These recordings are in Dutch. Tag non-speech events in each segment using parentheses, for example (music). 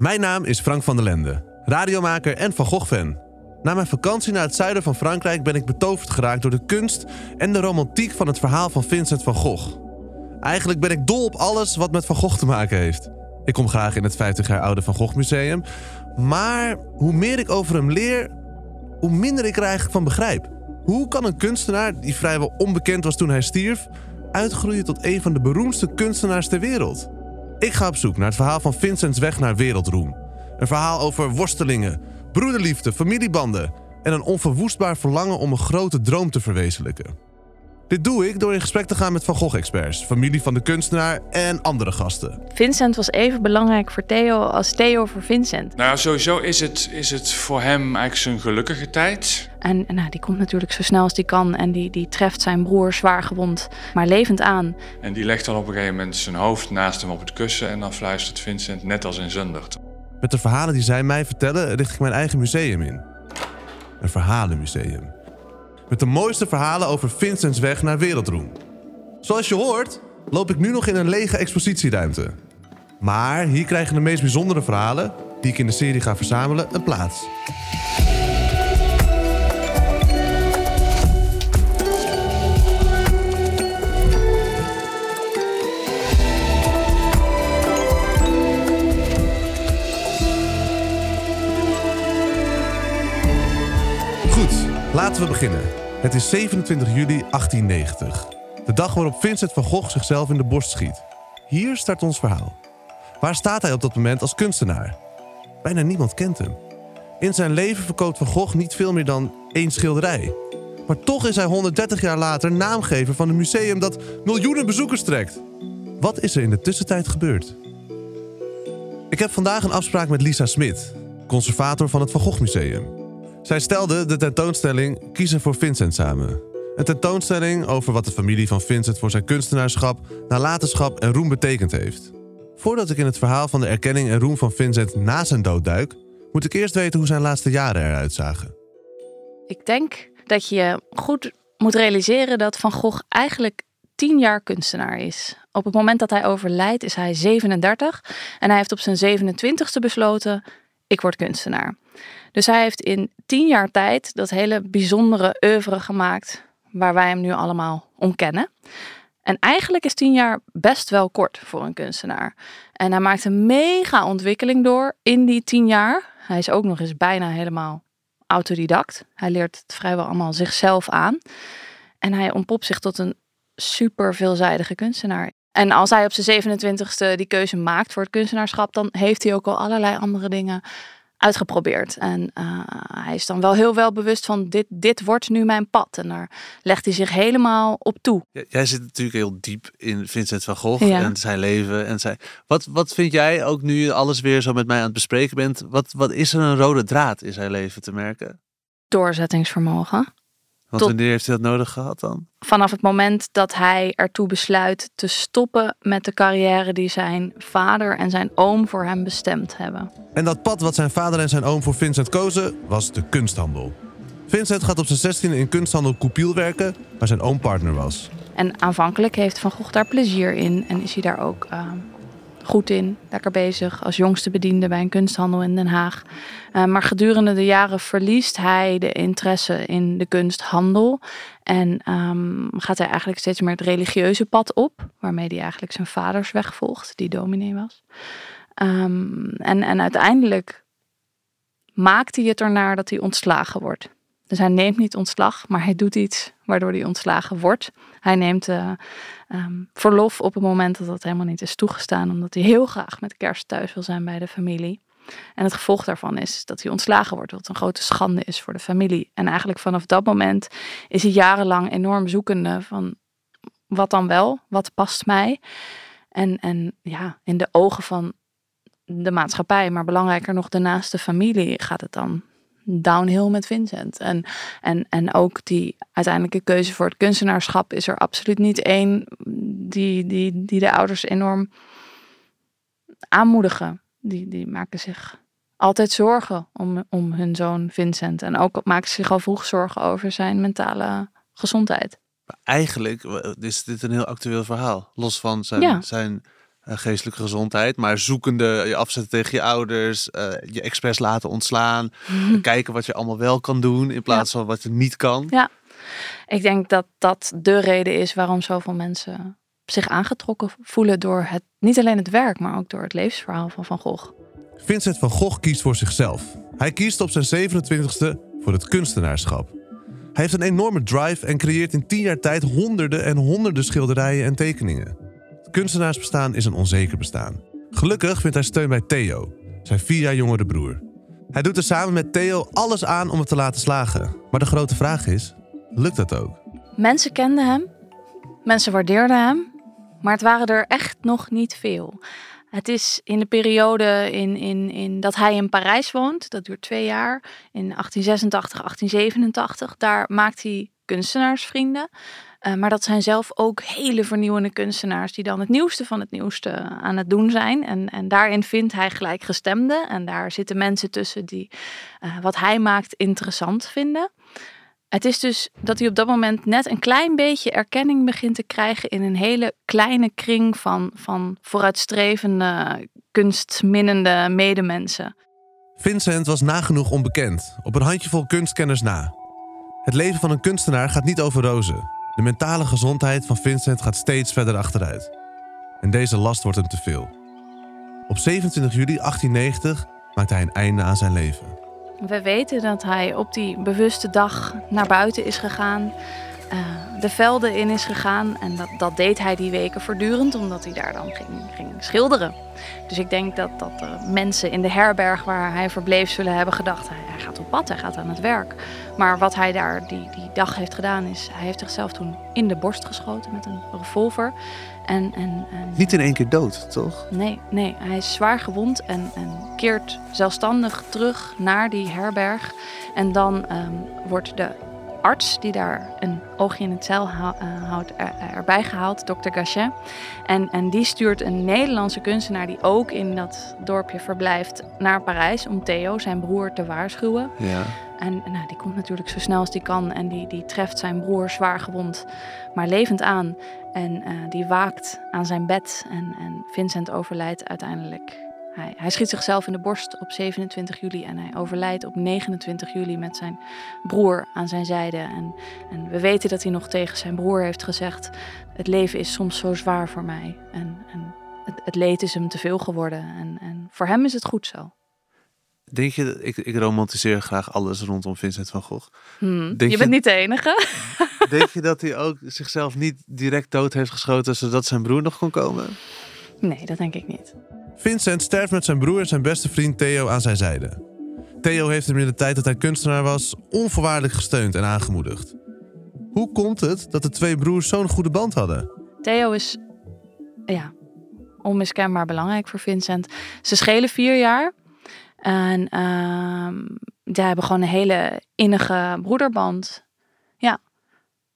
Mijn naam is Frank van der Lende, radiomaker en Van Gogh-fan. Na mijn vakantie naar het zuiden van Frankrijk ben ik betoverd geraakt door de kunst en de romantiek van het verhaal van Vincent van Gogh. Eigenlijk ben ik dol op alles wat met Van Gogh te maken heeft. Ik kom graag in het 50 jaar oude Van Gogh Museum. Maar hoe meer ik over hem leer, hoe minder ik er eigenlijk van begrijp. Hoe kan een kunstenaar, die vrijwel onbekend was toen hij stierf, uitgroeien tot een van de beroemdste kunstenaars ter wereld? Ik ga op zoek naar het verhaal van Vincents weg naar wereldroem. Een verhaal over worstelingen, broederliefde, familiebanden en een onverwoestbaar verlangen om een grote droom te verwezenlijken. Dit doe ik door in gesprek te gaan met Van Gogh-experts, familie van de kunstenaar en andere gasten. Vincent was even belangrijk voor Theo als Theo voor Vincent. Nou, sowieso is het, is het voor hem eigenlijk zijn gelukkige tijd. En nou, die komt natuurlijk zo snel als die kan en die, die treft zijn broer zwaar gewond, maar levend aan. En die legt dan op een gegeven moment zijn hoofd naast hem op het kussen en dan fluistert Vincent net als in Zundert. Met de verhalen die zij mij vertellen, richt ik mijn eigen museum in. Een verhalenmuseum. Met de mooiste verhalen over Vincents weg naar wereldroem. Zoals je hoort, loop ik nu nog in een lege expositieruimte. Maar hier krijgen de meest bijzondere verhalen, die ik in de serie ga verzamelen, een plaats. Laten we beginnen. Het is 27 juli 1890. De dag waarop Vincent van Gogh zichzelf in de borst schiet. Hier start ons verhaal. Waar staat hij op dat moment als kunstenaar? Bijna niemand kent hem. In zijn leven verkoopt Van Gogh niet veel meer dan één schilderij. Maar toch is hij 130 jaar later naamgever van een museum dat miljoenen bezoekers trekt. Wat is er in de tussentijd gebeurd? Ik heb vandaag een afspraak met Lisa Smit, conservator van het Van Gogh Museum. Zij stelde de tentoonstelling Kiezen voor Vincent samen. Een tentoonstelling over wat de familie van Vincent voor zijn kunstenaarschap, nalatenschap en roem betekend heeft. Voordat ik in het verhaal van de erkenning en roem van Vincent na zijn dood duik, moet ik eerst weten hoe zijn laatste jaren eruit zagen. Ik denk dat je goed moet realiseren dat Van Gogh eigenlijk tien jaar kunstenaar is. Op het moment dat hij overlijdt is hij 37 en hij heeft op zijn 27ste besloten: ik word kunstenaar. Dus hij heeft in tien jaar tijd dat hele bijzondere oeuvre gemaakt waar wij hem nu allemaal om kennen. En eigenlijk is tien jaar best wel kort voor een kunstenaar. En hij maakt een mega ontwikkeling door in die tien jaar. Hij is ook nog eens bijna helemaal autodidact. Hij leert het vrijwel allemaal zichzelf aan. En hij ontpopt zich tot een super veelzijdige kunstenaar. En als hij op zijn 27ste die keuze maakt voor het kunstenaarschap, dan heeft hij ook al allerlei andere dingen uitgeprobeerd. En uh, hij is dan wel heel wel bewust van dit, dit wordt nu mijn pad. En daar legt hij zich helemaal op toe. jij zit natuurlijk heel diep in Vincent van Gogh ja. en zijn leven. En zijn... Wat, wat vind jij, ook nu je alles weer zo met mij aan het bespreken bent, wat, wat is er een rode draad in zijn leven te merken? Doorzettingsvermogen. Want Tot, wanneer heeft hij dat nodig gehad dan? Vanaf het moment dat hij ertoe besluit te stoppen met de carrière die zijn vader en zijn oom voor hem bestemd hebben. En dat pad wat zijn vader en zijn oom voor Vincent kozen, was de kunsthandel. Vincent gaat op zijn 16e in kunsthandel Coupil werken, waar zijn oom partner was. En aanvankelijk heeft Van Gogh daar plezier in en is hij daar ook uh, goed in, lekker bezig als jongste bediende bij een kunsthandel in Den Haag. Uh, maar gedurende de jaren verliest hij de interesse in de kunsthandel en um, gaat hij eigenlijk steeds meer het religieuze pad op, waarmee hij eigenlijk zijn vaders weg volgt, die dominee was. Um, en, en uiteindelijk maakt hij het ernaar dat hij ontslagen wordt. Dus hij neemt niet ontslag, maar hij doet iets waardoor hij ontslagen wordt. Hij neemt uh, um, verlof op het moment dat dat helemaal niet is toegestaan, omdat hij heel graag met kerst thuis wil zijn bij de familie. En het gevolg daarvan is dat hij ontslagen wordt, wat een grote schande is voor de familie. En eigenlijk vanaf dat moment is hij jarenlang enorm zoekende van wat dan wel, wat past mij. En, en ja, in de ogen van de maatschappij, maar belangrijker nog de naaste familie, gaat het dan downhill met Vincent. En, en, en ook die uiteindelijke keuze voor het kunstenaarschap is er absoluut niet één die, die, die de ouders enorm aanmoedigen. Die, die maken zich altijd zorgen om, om hun zoon Vincent. En ook maken zich al vroeg zorgen over zijn mentale gezondheid. eigenlijk is dit een heel actueel verhaal. Los van zijn, zijn geestelijke gezondheid, maar zoekende je afzetten tegen je ouders, je expres laten ontslaan, kijken wat je allemaal wel kan doen in plaats van wat je niet kan. Ja, ik denk dat dat de reden is waarom zoveel mensen zich aangetrokken voelen door het, niet alleen het werk, maar ook door het levensverhaal van Van Gogh. Vincent van Gogh kiest voor zichzelf. Hij kiest op zijn 27ste voor het kunstenaarschap. Hij heeft een enorme drive en creëert in 10 jaar tijd honderden en honderden schilderijen en tekeningen. Kunstenaarsbestaan is een onzeker bestaan. Gelukkig vindt hij steun bij Theo, zijn vier jaar jongere broer. Hij doet er samen met Theo alles aan om het te laten slagen. Maar de grote vraag is: lukt dat ook? Mensen kenden hem, mensen waardeerden hem, maar het waren er echt nog niet veel. Het is in de periode in, in, in dat hij in Parijs woont, dat duurt twee jaar, in 1886, 1887. Daar maakt hij kunstenaarsvrienden. Uh, maar dat zijn zelf ook hele vernieuwende kunstenaars die dan het nieuwste van het nieuwste aan het doen zijn. En, en daarin vindt hij gelijkgestemden. En daar zitten mensen tussen die uh, wat hij maakt interessant vinden. Het is dus dat hij op dat moment net een klein beetje erkenning begint te krijgen in een hele kleine kring van, van vooruitstrevende, kunstminnende medemensen. Vincent was nagenoeg onbekend, op een handjevol kunstkenners na. Het leven van een kunstenaar gaat niet over rozen. De mentale gezondheid van Vincent gaat steeds verder achteruit. En deze last wordt hem te veel. Op 27 juli 1890 maakt hij een einde aan zijn leven. We weten dat hij op die bewuste dag naar buiten is gegaan, uh, de velden in is gegaan. En dat, dat deed hij die weken voortdurend, omdat hij daar dan ging, ging schilderen. Dus ik denk dat, dat mensen in de herberg waar hij verbleef zullen hebben gedacht: hij, hij, gaat op pad, hij gaat aan het werk. Maar wat hij daar die, die dag heeft gedaan, is hij heeft zichzelf toen in de borst geschoten met een revolver. En, en, en, Niet in één keer dood, toch? Nee, nee. Hij is zwaar gewond en, en keert zelfstandig terug naar die herberg. En dan um, wordt de arts die daar een oogje in het cel houdt er, erbij gehaald, dokter Gachet. En, en die stuurt een Nederlandse kunstenaar die ook in dat dorpje verblijft naar Parijs om Theo, zijn broer, te waarschuwen. Ja. En nou, die komt natuurlijk zo snel als die kan en die, die treft zijn broer zwaar gewond, maar levend aan. En uh, die waakt aan zijn bed en, en Vincent overlijdt uiteindelijk. Hij, hij schiet zichzelf in de borst op 27 juli en hij overlijdt op 29 juli met zijn broer aan zijn zijde. En, en we weten dat hij nog tegen zijn broer heeft gezegd: Het leven is soms zo zwaar voor mij. En, en het, het leed is hem te veel geworden. En, en voor hem is het goed zo. Denk je, ik, ik romantiseer graag alles rondom Vincent van Gogh. Hmm, je bent niet de enige. (laughs) Denk je dat hij ook zichzelf niet direct dood heeft geschoten zodat zijn broer nog kon komen? Nee, dat denk ik niet. Vincent sterft met zijn broer en zijn beste vriend Theo aan zijn zijde. Theo heeft hem in de tijd dat hij kunstenaar was onvoorwaardelijk gesteund en aangemoedigd. Hoe komt het dat de twee broers zo'n goede band hadden? Theo is ja, onmiskenbaar belangrijk voor Vincent. Ze schelen vier jaar. En uh, hebben gewoon een hele innige broederband. Ja,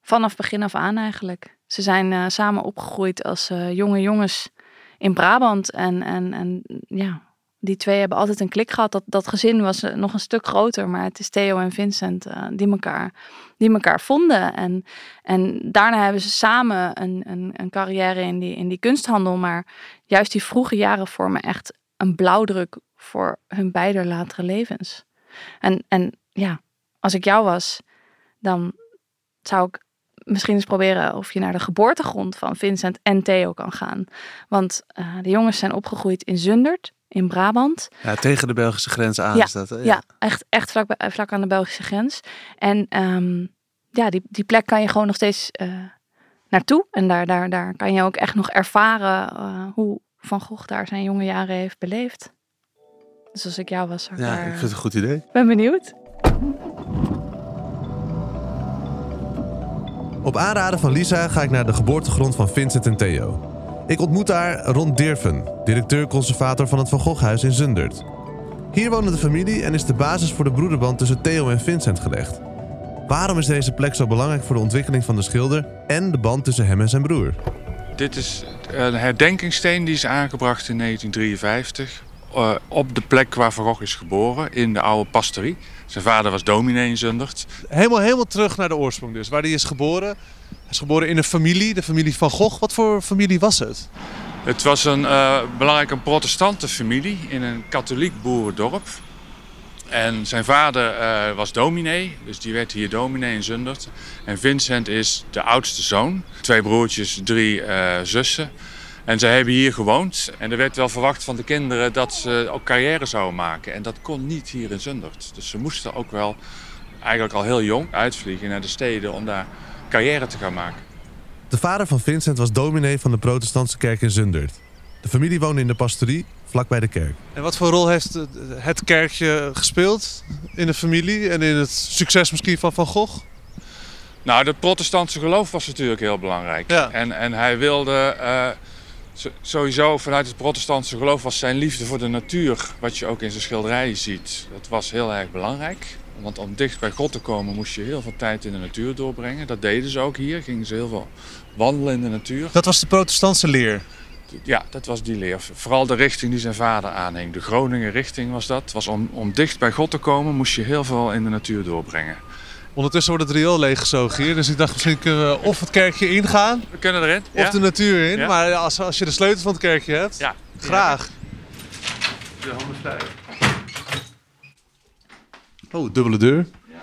vanaf begin af aan eigenlijk. Ze zijn uh, samen opgegroeid als uh, jonge jongens in Brabant. En, en, en ja, die twee hebben altijd een klik gehad. Dat, dat gezin was eh, nog een stuk groter, maar het is Theo en Vincent die, elkaar, die elkaar vonden. En, en daarna hebben ze samen een, een, een carrière in die, in die kunsthandel. Maar juist die vroege jaren vormen echt een blauwdruk voor hun beide latere levens. En, en ja, als ik jou was, dan zou ik misschien eens proberen of je naar de geboortegrond van Vincent en Theo kan gaan. Want uh, de jongens zijn opgegroeid in Zundert, in Brabant. Ja, tegen de Belgische grens aan ja, is dat. Hè? Ja, ja echt, echt vlak, bij, vlak aan de Belgische grens. En um, ja, die, die plek kan je gewoon nog steeds uh, naartoe. En daar, daar, daar kan je ook echt nog ervaren uh, hoe Van Gogh daar zijn jonge jaren heeft beleefd. Dus als ik jou was, zou ik Ja, daar... ik vind het een goed idee. ben benieuwd. Op aanraden van Lisa ga ik naar de geboortegrond van Vincent en Theo. Ik ontmoet daar Ron Dirven, directeur-conservator van het Van Goghhuis in Zundert. Hier woont de familie en is de basis voor de broederband tussen Theo en Vincent gelegd. Waarom is deze plek zo belangrijk voor de ontwikkeling van de schilder en de band tussen hem en zijn broer? Dit is een herdenkingssteen die is aangebracht in 1953 uh, op de plek waar Van Gogh is geboren, in de oude pastorie. Zijn vader was dominee in Zundert. Helemaal, helemaal terug naar de oorsprong dus, waar hij is geboren. Hij is geboren in een familie, de familie van Gogh. Wat voor familie was het? Het was een uh, belangrijke protestante familie in een katholiek boerendorp. En zijn vader uh, was dominee, dus die werd hier dominee in Zundert. En Vincent is de oudste zoon. Twee broertjes, drie uh, zussen. En zij hebben hier gewoond. En er werd wel verwacht van de kinderen dat ze ook carrière zouden maken. En dat kon niet hier in Zundert. Dus ze moesten ook wel eigenlijk al heel jong uitvliegen naar de steden om daar carrière te gaan maken. De vader van Vincent was dominee van de protestantse kerk in Zundert. De familie woonde in de pastorie, vlakbij de kerk. En wat voor rol heeft het kerkje gespeeld in de familie en in het succes misschien van Van Gogh? Nou, het protestantse geloof was natuurlijk heel belangrijk. Ja. En, en hij wilde uh, sowieso vanuit het protestantse geloof was zijn liefde voor de natuur, wat je ook in zijn schilderijen ziet, dat was heel erg belangrijk. Want om dicht bij God te komen moest je heel veel tijd in de natuur doorbrengen. Dat deden ze ook hier. Gingen ze heel veel wandelen in de natuur. Dat was de protestantse leer? Ja, dat was die leer. Vooral de richting die zijn vader aanhing. De Groningen richting was dat. Was om, om dicht bij God te komen moest je heel veel in de natuur doorbrengen. Ondertussen wordt het riool leeggezogen hier. Dus ik dacht misschien kunnen we of het kerkje ingaan. We kunnen erin. Of de natuur in. Maar als, als je de sleutel van het kerkje hebt, ja, graag. De handen vrij. Oh, dubbele deur. Ja.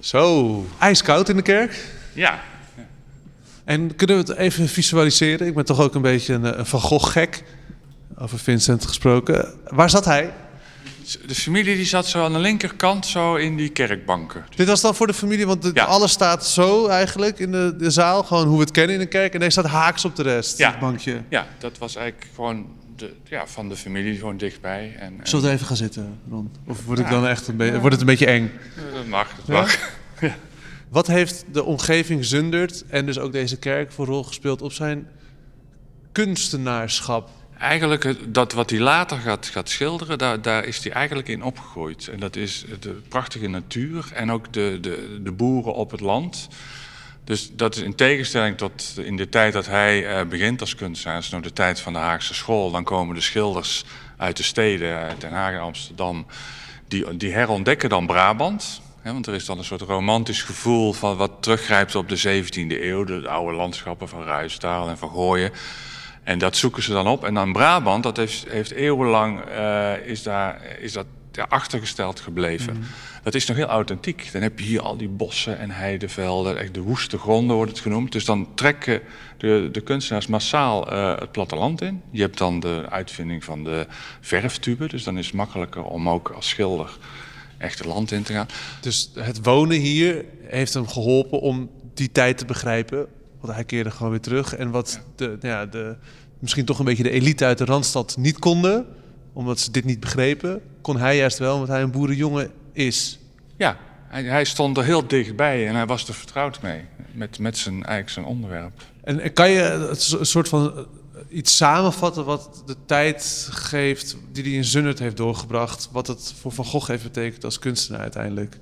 Zo, ijskoud in de kerk. Ja. En kunnen we het even visualiseren? Ik ben toch ook een beetje een, een Van Gogh gek. Over Vincent gesproken. Waar zat hij? De familie die zat zo aan de linkerkant, zo in die kerkbanken. Dit was dan voor de familie, want alles staat zo eigenlijk in de, de zaal. Gewoon hoe we het kennen in een kerk. En deze staat haaks op de rest, ja. bankje. Ja, dat was eigenlijk gewoon de, ja, van de familie gewoon dichtbij. En, en... Zullen we even gaan zitten, Ron? Of word, ik dan echt een beetje, wordt het een beetje eng? Dat mag, dat mag. (laughs) Wat heeft de omgeving Zundert en dus ook deze kerk voor rol gespeeld op zijn kunstenaarschap? Eigenlijk dat wat hij later gaat, gaat schilderen, daar, daar is hij eigenlijk in opgegroeid. En dat is de prachtige natuur en ook de, de, de boeren op het land. Dus dat is in tegenstelling tot in de tijd dat hij uh, begint als kunstenaar, is nog de tijd van de Haagse school. Dan komen de schilders uit de steden, Den Haag en Amsterdam, die, die herontdekken dan Brabant. Want er is dan een soort romantisch gevoel van wat teruggrijpt op de 17e eeuw, de oude landschappen van Ruistaal en van Gooien. En dat zoeken ze dan op. En dan Brabant, dat heeft, heeft eeuwenlang uh, is, daar, is dat ja, achtergesteld gebleven. Mhm. Dat is nog heel authentiek. Dan heb je hier al die bossen en heidevelden, echt de woeste gronden wordt het genoemd. Dus dan trekken de, de kunstenaars massaal uh, het platteland in. Je hebt dan de uitvinding van de verftube, dus dan is het makkelijker om ook als schilder echt het land in te gaan. Dus het wonen hier heeft hem geholpen om die tijd te begrijpen, want hij keerde gewoon weer terug. En wat de, nou ja, de, misschien toch een beetje de elite uit de Randstad niet konden, omdat ze dit niet begrepen, kon hij juist wel, omdat hij een boerenjongen is. Ja, hij, hij stond er heel dichtbij en hij was er vertrouwd mee, met, met zijn, eigenlijk zijn onderwerp. En kan je een soort van eh, iets samenvatten wat de tijd geeft die hij in Zunnert heeft doorgebracht, wat het voor Van Gogh heeft betekend als kunstenaar uiteindelijk?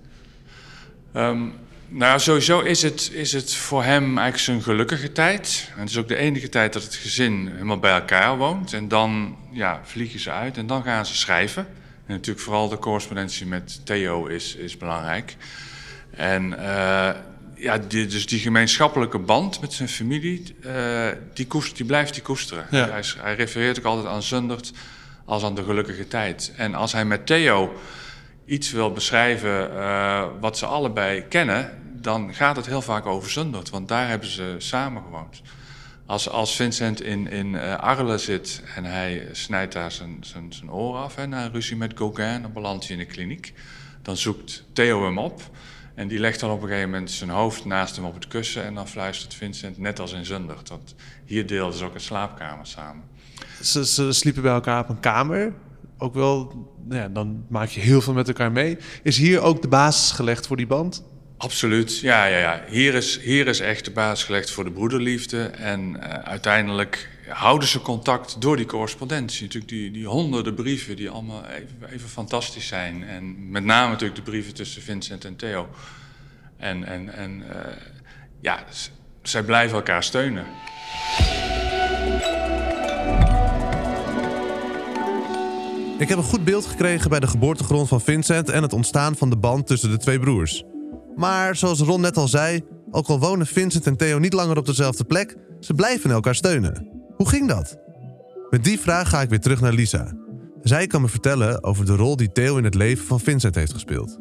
Um, nou, sowieso is het, is het voor hem eigenlijk zijn gelukkige tijd. En het is ook de enige tijd dat het gezin helemaal bij elkaar woont. En dan ja, vliegen ze uit en dan gaan ze schrijven. En natuurlijk vooral de correspondentie met Theo is, is belangrijk. En uh, ja, die, dus die gemeenschappelijke band met zijn familie, uh, die, koest, die blijft die koesteren. Ja. Hij, hij, refereert ook altijd aan Zundert als aan de gelukkige tijd. En als hij met Theo iets wil beschrijven uh, wat ze allebei kennen, dan gaat het heel vaak over Zundert, want daar hebben ze samen gewoond. Als, als Vincent in, in uh, Arles zit en hij snijdt daar zijn, zijn, zijn oor af en na ruzie met Gauguin, dan belandt hij in de kliniek. Dan zoekt Theo hem op en die legt dan op een gegeven moment zijn hoofd naast hem op het kussen en dan fluistert Vincent net als in Zundert. Want hier deelden ze ook een slaapkamer samen. Ze, ze sliepen bij elkaar op een kamer. Ook wel, nou ja, dan maak je heel veel met elkaar mee. Is hier ook de basis gelegd voor die band? Absoluut, ja, ja, ja. Hier, is, hier is echt de basis gelegd voor de broederliefde. En uh, uiteindelijk houden ze contact door die correspondentie. Natuurlijk die, die honderden brieven die allemaal even, even fantastisch zijn. En met name natuurlijk de brieven tussen Vincent en Theo. En, en, en uh, ja, zij blijven elkaar steunen. Ik heb een goed beeld gekregen bij de geboortegrond van Vincent en het ontstaan van de band tussen de twee broers. Maar zoals Ron net al zei, ook al wonen Vincent en Theo niet langer op dezelfde plek, ze blijven elkaar steunen. Hoe ging dat? Met die vraag ga ik weer terug naar Lisa. Zij kan me vertellen over de rol die Theo in het leven van Vincent heeft gespeeld.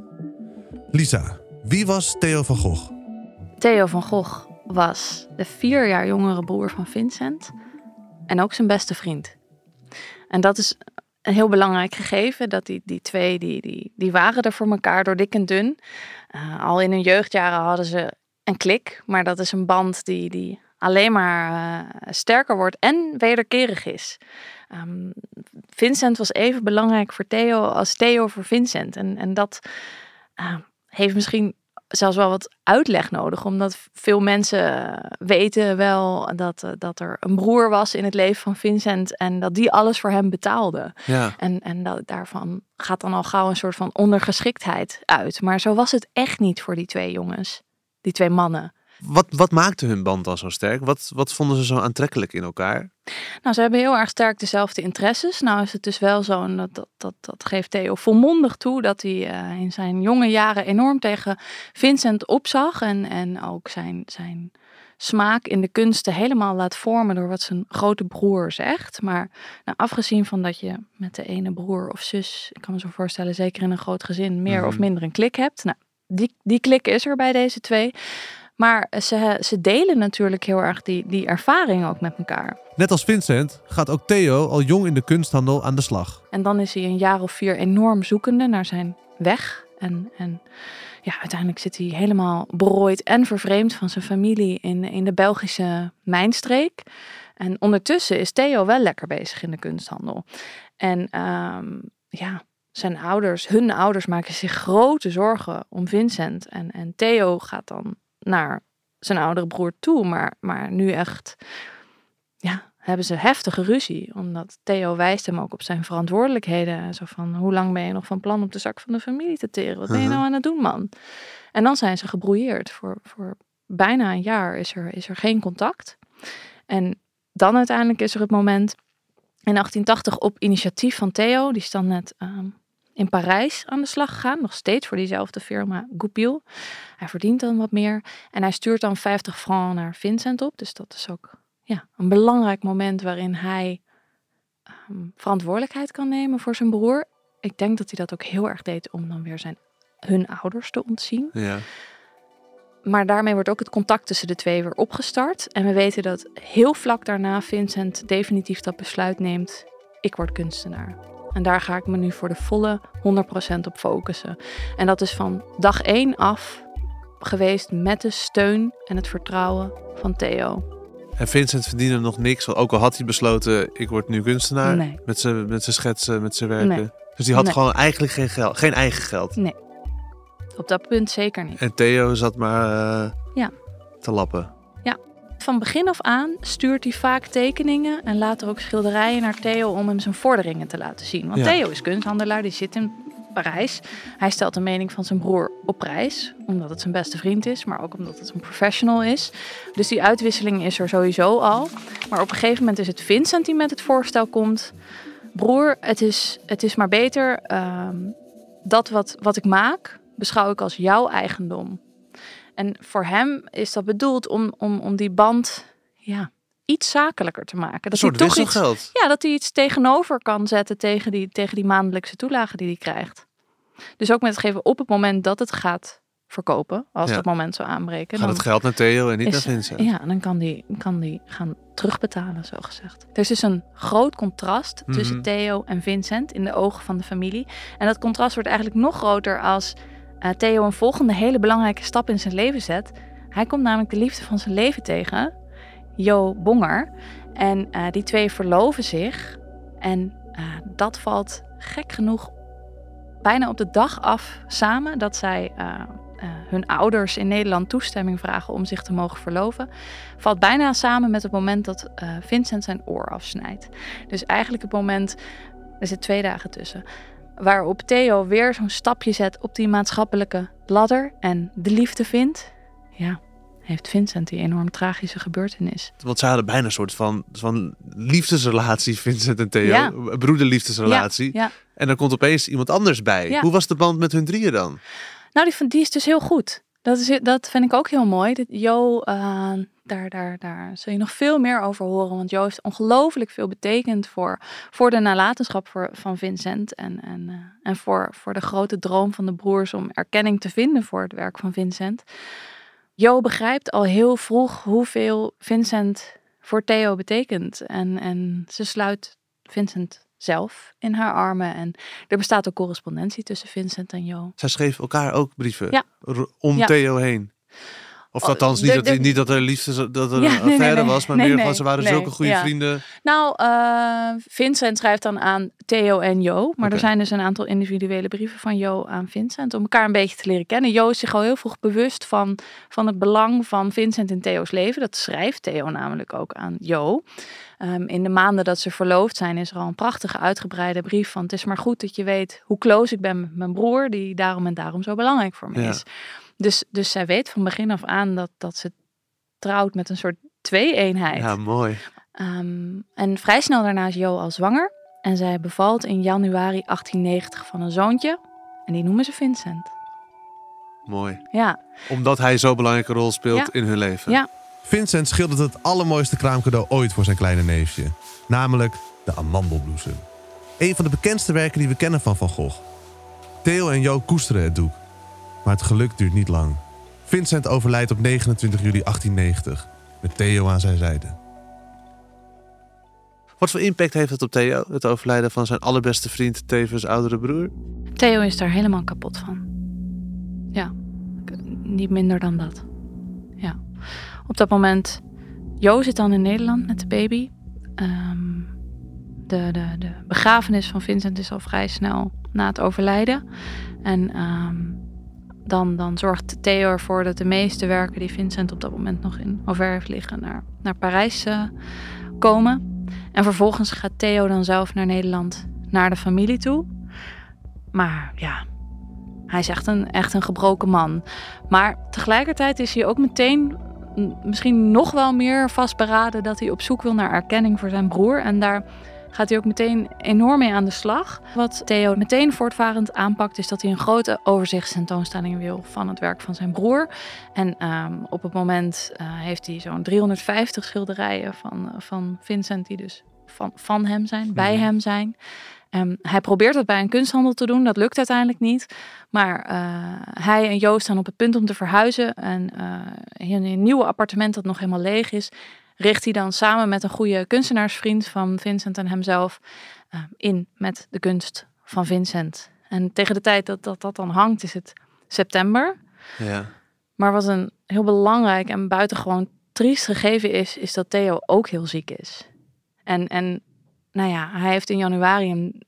Lisa, wie was Theo van Gogh? Theo van Gogh was de vier jaar jongere broer van Vincent en ook zijn beste vriend. En dat is een heel belangrijk gegeven, dat die, die twee, die, die, die waren er voor elkaar door dik en dun. Uh, al in hun jeugdjaren hadden ze een klik, maar dat is een band die, die alleen maar uh, sterker wordt en wederkerig is. Um, Vincent was even belangrijk voor Theo als Theo voor Vincent. En, en dat uh, heeft misschien zelfs wel wat uitleg nodig, omdat veel mensen weten wel dat, uh, dat er een broer was in het leven van Vincent en dat die alles voor hem betaalde. Ja. En, en dat, daarvan gaat dan al gauw een soort van ondergeschiktheid uit. Maar zo was het echt niet voor die twee jongens, die twee mannen. Wat, wat maakte hun band dan zo sterk? Wat, wat vonden ze zo aantrekkelijk in elkaar? Nou, ze hebben heel erg sterk dezelfde interesses. Nou is het dus wel zo, en dat, dat, dat, dat geeft Theo volmondig toe, dat hij uh, in zijn jonge jaren enorm tegen Vincent opzag. En, en ook zijn, zijn smaak in de kunsten helemaal laat vormen door wat zijn grote broer zegt. Maar nou, afgezien van dat je met de ene broer of zus, ik kan me zo voorstellen, zeker in een groot gezin, meer mm. of minder een klik hebt. Nou, die, die klik is er bij deze twee. Maar ze, ze delen natuurlijk heel erg die, die ervaring ook met elkaar. Net als Vincent gaat ook Theo al jong in de kunsthandel aan de slag. En dan is hij een jaar of vier enorm zoekende naar zijn weg. En, en ja, uiteindelijk zit hij helemaal berooid en vervreemd van zijn familie in, in de Belgische mijnstreek. En ondertussen is Theo wel lekker bezig in de kunsthandel. En um, ja, zijn ouders, hun ouders maken zich grote zorgen om Vincent. En, en Theo gaat dan naar zijn oudere broer toe. Maar, maar nu echt, ja, hebben ze heftige ruzie. Omdat Theo wijst hem ook op zijn verantwoordelijkheden. Zo van, hoe lang ben je nog van plan om de zak van de familie te teren? Wat ben je nou aan het doen, man? En dan zijn ze gebrouilleerd. Voor, voor bijna een jaar is er, is er geen contact. En dan uiteindelijk is er het moment in 1880 op initiatief van Theo. Die is dan net um, in Parijs aan de slag gegaan. Nog steeds voor diezelfde firma Goupil. Hij verdient dan wat meer. En hij stuurt dan 50 francs naar Vincent op. Dus dat is ook ja, een belangrijk moment waarin hij um, verantwoordelijkheid kan nemen voor zijn broer. Ik denk dat hij dat ook heel erg deed om dan weer zijn, hun ouders te ontzien. Ja. Maar daarmee wordt ook het contact tussen de twee weer opgestart. En we weten dat heel vlak daarna Vincent definitief dat besluit neemt. Ik word kunstenaar. En daar ga ik me nu voor de volle 100% op focussen. En dat is van dag 1 af geweest met de steun en het vertrouwen van Theo. En Vincent verdiende nog niks, ook al had hij besloten: ik word nu kunstenaar. Nee. Met zijn met zijn schetsen, met zijn werken. Nee. Dus die had Nee. gewoon eigenlijk geen, geld, geen eigen geld. Nee, op dat punt zeker niet. En Theo zat maar eh, Ja. te lappen. Van begin af aan stuurt hij vaak tekeningen en later ook schilderijen naar Theo om hem zijn vorderingen te laten zien. Want Ja. Theo is kunsthandelaar, die zit in Parijs. Hij stelt de mening van zijn broer op prijs, omdat het zijn beste vriend is, maar ook omdat het een professional is. Dus die uitwisseling is er sowieso al. Maar op een gegeven moment is het Vincent die met het voorstel komt. Broer, het is, het is maar beter. ehm, dat wat, wat ik maak, beschouw ik als jouw eigendom. En voor hem is dat bedoeld om, om, om die band ja, iets zakelijker te maken. Een Dat hij soort toch iets, ja, dat hij iets tegenover kan zetten tegen die, tegen die maandelijkse toelage die hij krijgt. Dus ook met het geven op het moment dat het gaat verkopen, als Ja. dat moment zou aanbreken. Gaat dan het geld naar Theo en niet is- naar Vincent. Ja, dan kan die, kan die gaan terugbetalen, zo gezegd. Er is dus een groot contrast tussen Mhm. Theo en Vincent in de ogen van de familie. En dat contrast wordt eigenlijk nog groter als eh, Theo een volgende hele belangrijke stap in zijn leven zet. Hij komt namelijk de liefde van zijn leven tegen, Jo Bonger. En eh, die twee verloven zich. En eh, dat valt gek genoeg bijna op de dag af samen dat zij hun ouders in Nederland toestemming vragen om zich te mogen verloven. Valt bijna samen met het moment dat Vincent zijn oor afsnijdt. Dus eigenlijk het moment, er zit twee dagen tussen, waarop Theo weer zo'n stapje zet op die maatschappelijke ladder en de liefde vindt. Ja, heeft Vincent die enorm tragische gebeurtenis. Want ze hadden bijna een soort van, van liefdesrelatie, Vincent en Theo. Ja. Broederliefdesrelatie. Ja, En dan komt opeens iemand anders bij. Hoe was de band met hun drieën dan? Nou, die, van- die is dus heel goed. Dat, is, dat vind ik ook heel mooi. Jo, uh, daar, daar, daar zul je nog veel meer over horen. Want Jo heeft ongelooflijk veel betekend voor, voor de nalatenschap voor, van Vincent. En, en, uh, en voor, voor de grote droom van de broers om erkenning te vinden voor het werk van Vincent. Jo begrijpt al heel vroeg hoeveel Vincent voor Theo betekent. En, en ze sluit Vincent zelf in haar armen. En er bestaat ook correspondentie tussen Vincent en Jo. Zij schreef elkaar ook brieven ja. om ja. Theo heen. Of althans, niet, de, dat, niet dat er liefde dat er Ja, een nee, affaire nee. was, maar Nee, meer van ze waren zulke goede ja. vrienden. Nou, eh, Vincent schrijft dan aan Theo en Jo. Maar er zijn dus een aantal individuele brieven van Jo aan Vincent. Om elkaar een beetje te leren kennen. Jo is zich al heel vroeg bewust van, van het belang van Vincent in Theo's leven. Dat schrijft Theo namelijk ook aan Jo. Ehm, in de maanden dat ze verloofd zijn, is er al een prachtige uitgebreide brief van... het is maar goed dat je weet hoe close ik ben met mijn broer... die daarom en daarom zo belangrijk voor me Ja. is. Dus, dus zij weet van begin af aan dat, dat ze trouwt met een soort twee-eenheid. Ja, mooi. Ehm, en vrij snel daarna is Jo al zwanger. En zij bevalt in januari 1890 van een zoontje. En die noemen ze Vincent. Mooi. Ja, Omdat hij zo'n belangrijke rol speelt Ja. in hun leven. Ja. Vincent schildert het allermooiste kraamcadeau ooit voor zijn kleine neefje. Namelijk de amandelbloesem. Een van de bekendste werken die we kennen van Van Gogh. Theo en Jo koesteren het doek. Maar het geluk duurt niet lang. Vincent overlijdt op 29 juli 1890. Met Theo aan zijn zijde. Wat voor impact heeft het op Theo, het overlijden van zijn allerbeste vriend, tevens oudere broer? Theo is daar helemaal kapot van. Ja, niet minder dan dat. Ja. Op dat moment, Jo zit dan in Nederland met de baby. Ehm, de, de, de begrafenis van Vincent is al vrij snel na het overlijden. En ehm, dan, dan zorgt Theo ervoor dat de meeste werken die Vincent op dat moment nog in Auvergne liggen, naar, naar Parijs eh, komen. En vervolgens gaat Theo dan zelf naar Nederland, naar de familie toe. Maar ja, hij is echt een, echt een gebroken man. Maar tegelijkertijd is hij ook meteen misschien nog wel meer vastberaden dat hij op zoek wil naar erkenning voor zijn broer. En daar gaat hij ook meteen enorm mee aan de slag. Wat Theo meteen voortvarend aanpakt, is dat hij een grote overzichtstentoonstelling wil van het werk van zijn broer. En ehm, op het moment eh, heeft hij zo'n 350 schilderijen van, van Vincent, die dus van, van hem zijn, bij hem zijn. Ehm, hij probeert dat bij een kunsthandel te doen. Dat lukt uiteindelijk niet. Maar eh, hij en Joost staan op het punt om te verhuizen. En eh, in een nieuwe appartement dat nog helemaal leeg is, richt hij dan samen met een goede kunstenaarsvriend van Vincent en hemzelf eh, in met de kunst van Vincent. En tegen de tijd dat, dat dat dan hangt, is het september. Ja. Maar wat een heel belangrijk en buitengewoon triest gegeven is, is dat Theo ook heel ziek is. En, en nou ja, hij heeft in januari een,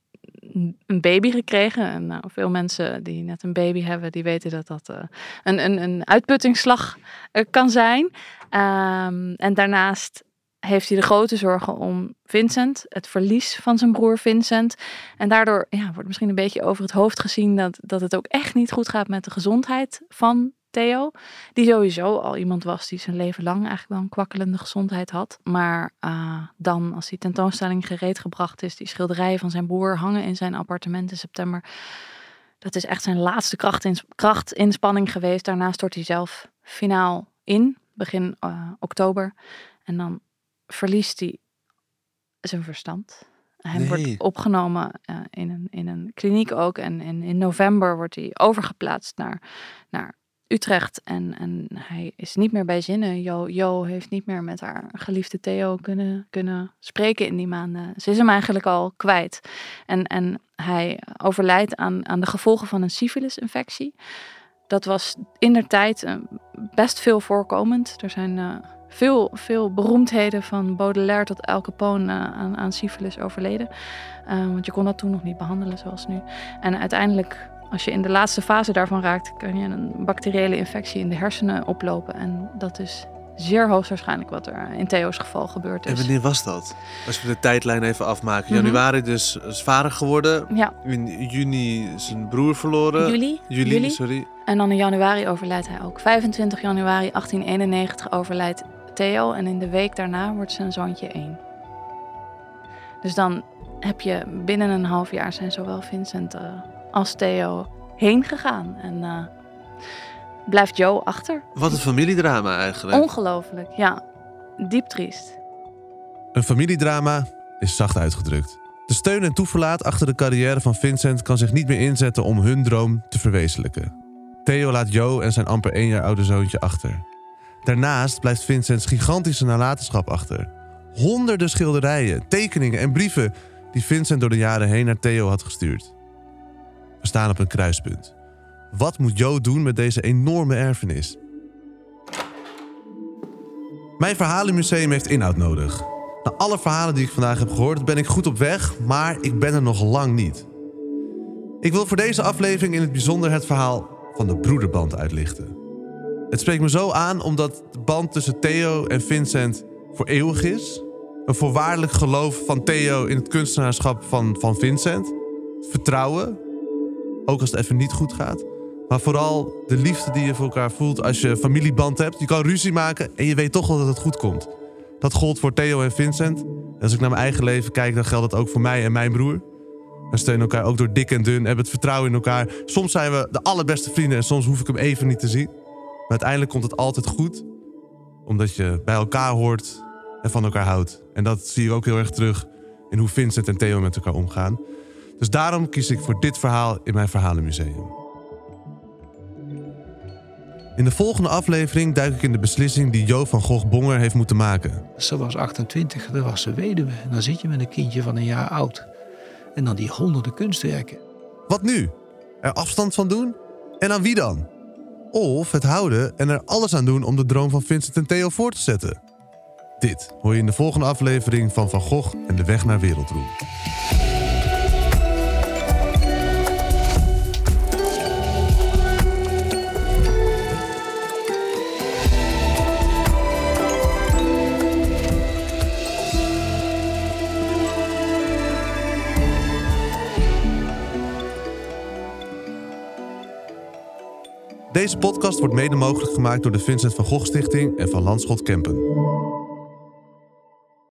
een baby gekregen. En nou, veel mensen die net een baby hebben, die weten dat dat eh, een, een, een uitputtingsslag eh, kan zijn. Ehm, en daarnaast heeft hij de grote zorgen om Vincent, het verlies van zijn broer Vincent. En daardoor ja, wordt misschien een beetje over het hoofd gezien dat, dat het ook echt niet goed gaat met de gezondheid van Theo. Die sowieso al iemand was die zijn leven lang eigenlijk wel een kwakkelende gezondheid had. Maar eh, dan, als die tentoonstelling gereed gebracht is, die schilderijen van zijn broer hangen in zijn appartement in september. Dat is echt zijn laatste krachtins krachtinspanning geweest. Daarna stort hij zelf finaal in, begin eh, oktober. En dan verliest hij zijn verstand. Hij Nee. wordt opgenomen eh, in, een, in een kliniek ook. En, en in november wordt hij overgeplaatst naar, naar Utrecht. En, en hij is niet meer bij zinnen. Jo, jo heeft niet meer met haar geliefde Theo kunnen, kunnen spreken in die maanden. Ze is hem eigenlijk al kwijt. En, en hij overlijdt aan, aan de gevolgen van een syphilis-infectie. Dat was in der tijd eh, best veel voorkomend. Er zijn eh, veel, veel beroemdheden van Baudelaire tot Al Capone eh, aan, aan syphilis overleden. Want je kon dat toen nog niet behandelen zoals nu. En uiteindelijk, als je in de laatste fase daarvan raakt, kan je een bacteriële infectie in de hersenen oplopen. En dat is zeer hoogstwaarschijnlijk wat er in Theo's geval gebeurd En is. wanneer was dat? Als we de tijdlijn even afmaken. Mhm. Januari dus is vader geworden. Ja, In juni zijn broer verloren. juli. Juli, Juli. sorry. En dan in januari overlijdt hij ook. 25 januari 1891 overlijdt Theo. En in de week daarna wordt zijn zoontje één. Dus dan heb je binnen een half jaar zijn zowel Vincent eh, als Theo heen gegaan. En eh, blijft Joe achter. Wat een familiedrama eigenlijk. Ongelooflijk, ja. Diep triest. Een familiedrama is zacht uitgedrukt. De steun en toeverlaat achter de carrière van Vincent kan zich niet meer inzetten om hun droom te verwezenlijken. Theo laat Joe en zijn amper één jaar oude zoontje achter. Daarnaast blijft Vincents gigantische nalatenschap achter. Honderden schilderijen, tekeningen en brieven die Vincent door de jaren heen naar Theo had gestuurd. We staan op een kruispunt. Wat moet Joe doen met deze enorme erfenis? Mijn verhalenmuseum heeft inhoud nodig. Na alle verhalen die ik vandaag heb gehoord, ben ik goed op weg, maar ik ben er nog lang niet. Ik wil voor deze aflevering in het bijzonder het verhaal van de broederband uitlichten. Het spreekt me zo aan omdat de band tussen Theo en Vincent voor eeuwig is. Een voorwaardelijk geloof van Theo in het kunstenaarschap van, van Vincent. Vertrouwen, ook als het even niet goed gaat. Maar vooral de liefde die je voor elkaar voelt als je familieband hebt. Je kan ruzie maken en je weet toch wel dat het goed komt. Dat gold voor Theo en Vincent. En als ik naar mijn eigen leven kijk, dan geldt dat ook voor mij en mijn broer. We steunen elkaar ook door dik en dun, hebben het vertrouwen in elkaar. Soms zijn we de allerbeste vrienden en soms hoef ik hem even niet te zien. Maar uiteindelijk komt het altijd goed, omdat je bij elkaar hoort en van elkaar houdt. En dat zie je ook heel erg terug in hoe Vincent en Theo met elkaar omgaan. Dus daarom kies ik voor dit verhaal in mijn verhalenmuseum. In de volgende aflevering duik ik in de beslissing die Jo van Gogh Bonger heeft moeten maken. Ze was 28, dan was ze weduwe. En dan zit je met een kindje van een jaar oud. En dan die honderden kunstwerken. Wat nu? Er afstand van doen? En aan wie dan? Of het houden en er alles aan doen om de droom van Vincent en Theo voor te zetten? Dit hoor je in de volgende aflevering van Van Gogh en de weg naar wereldroem. Deze podcast wordt mede mogelijk gemaakt door de Vincent van Gogh Stichting en van Landschot Kempen.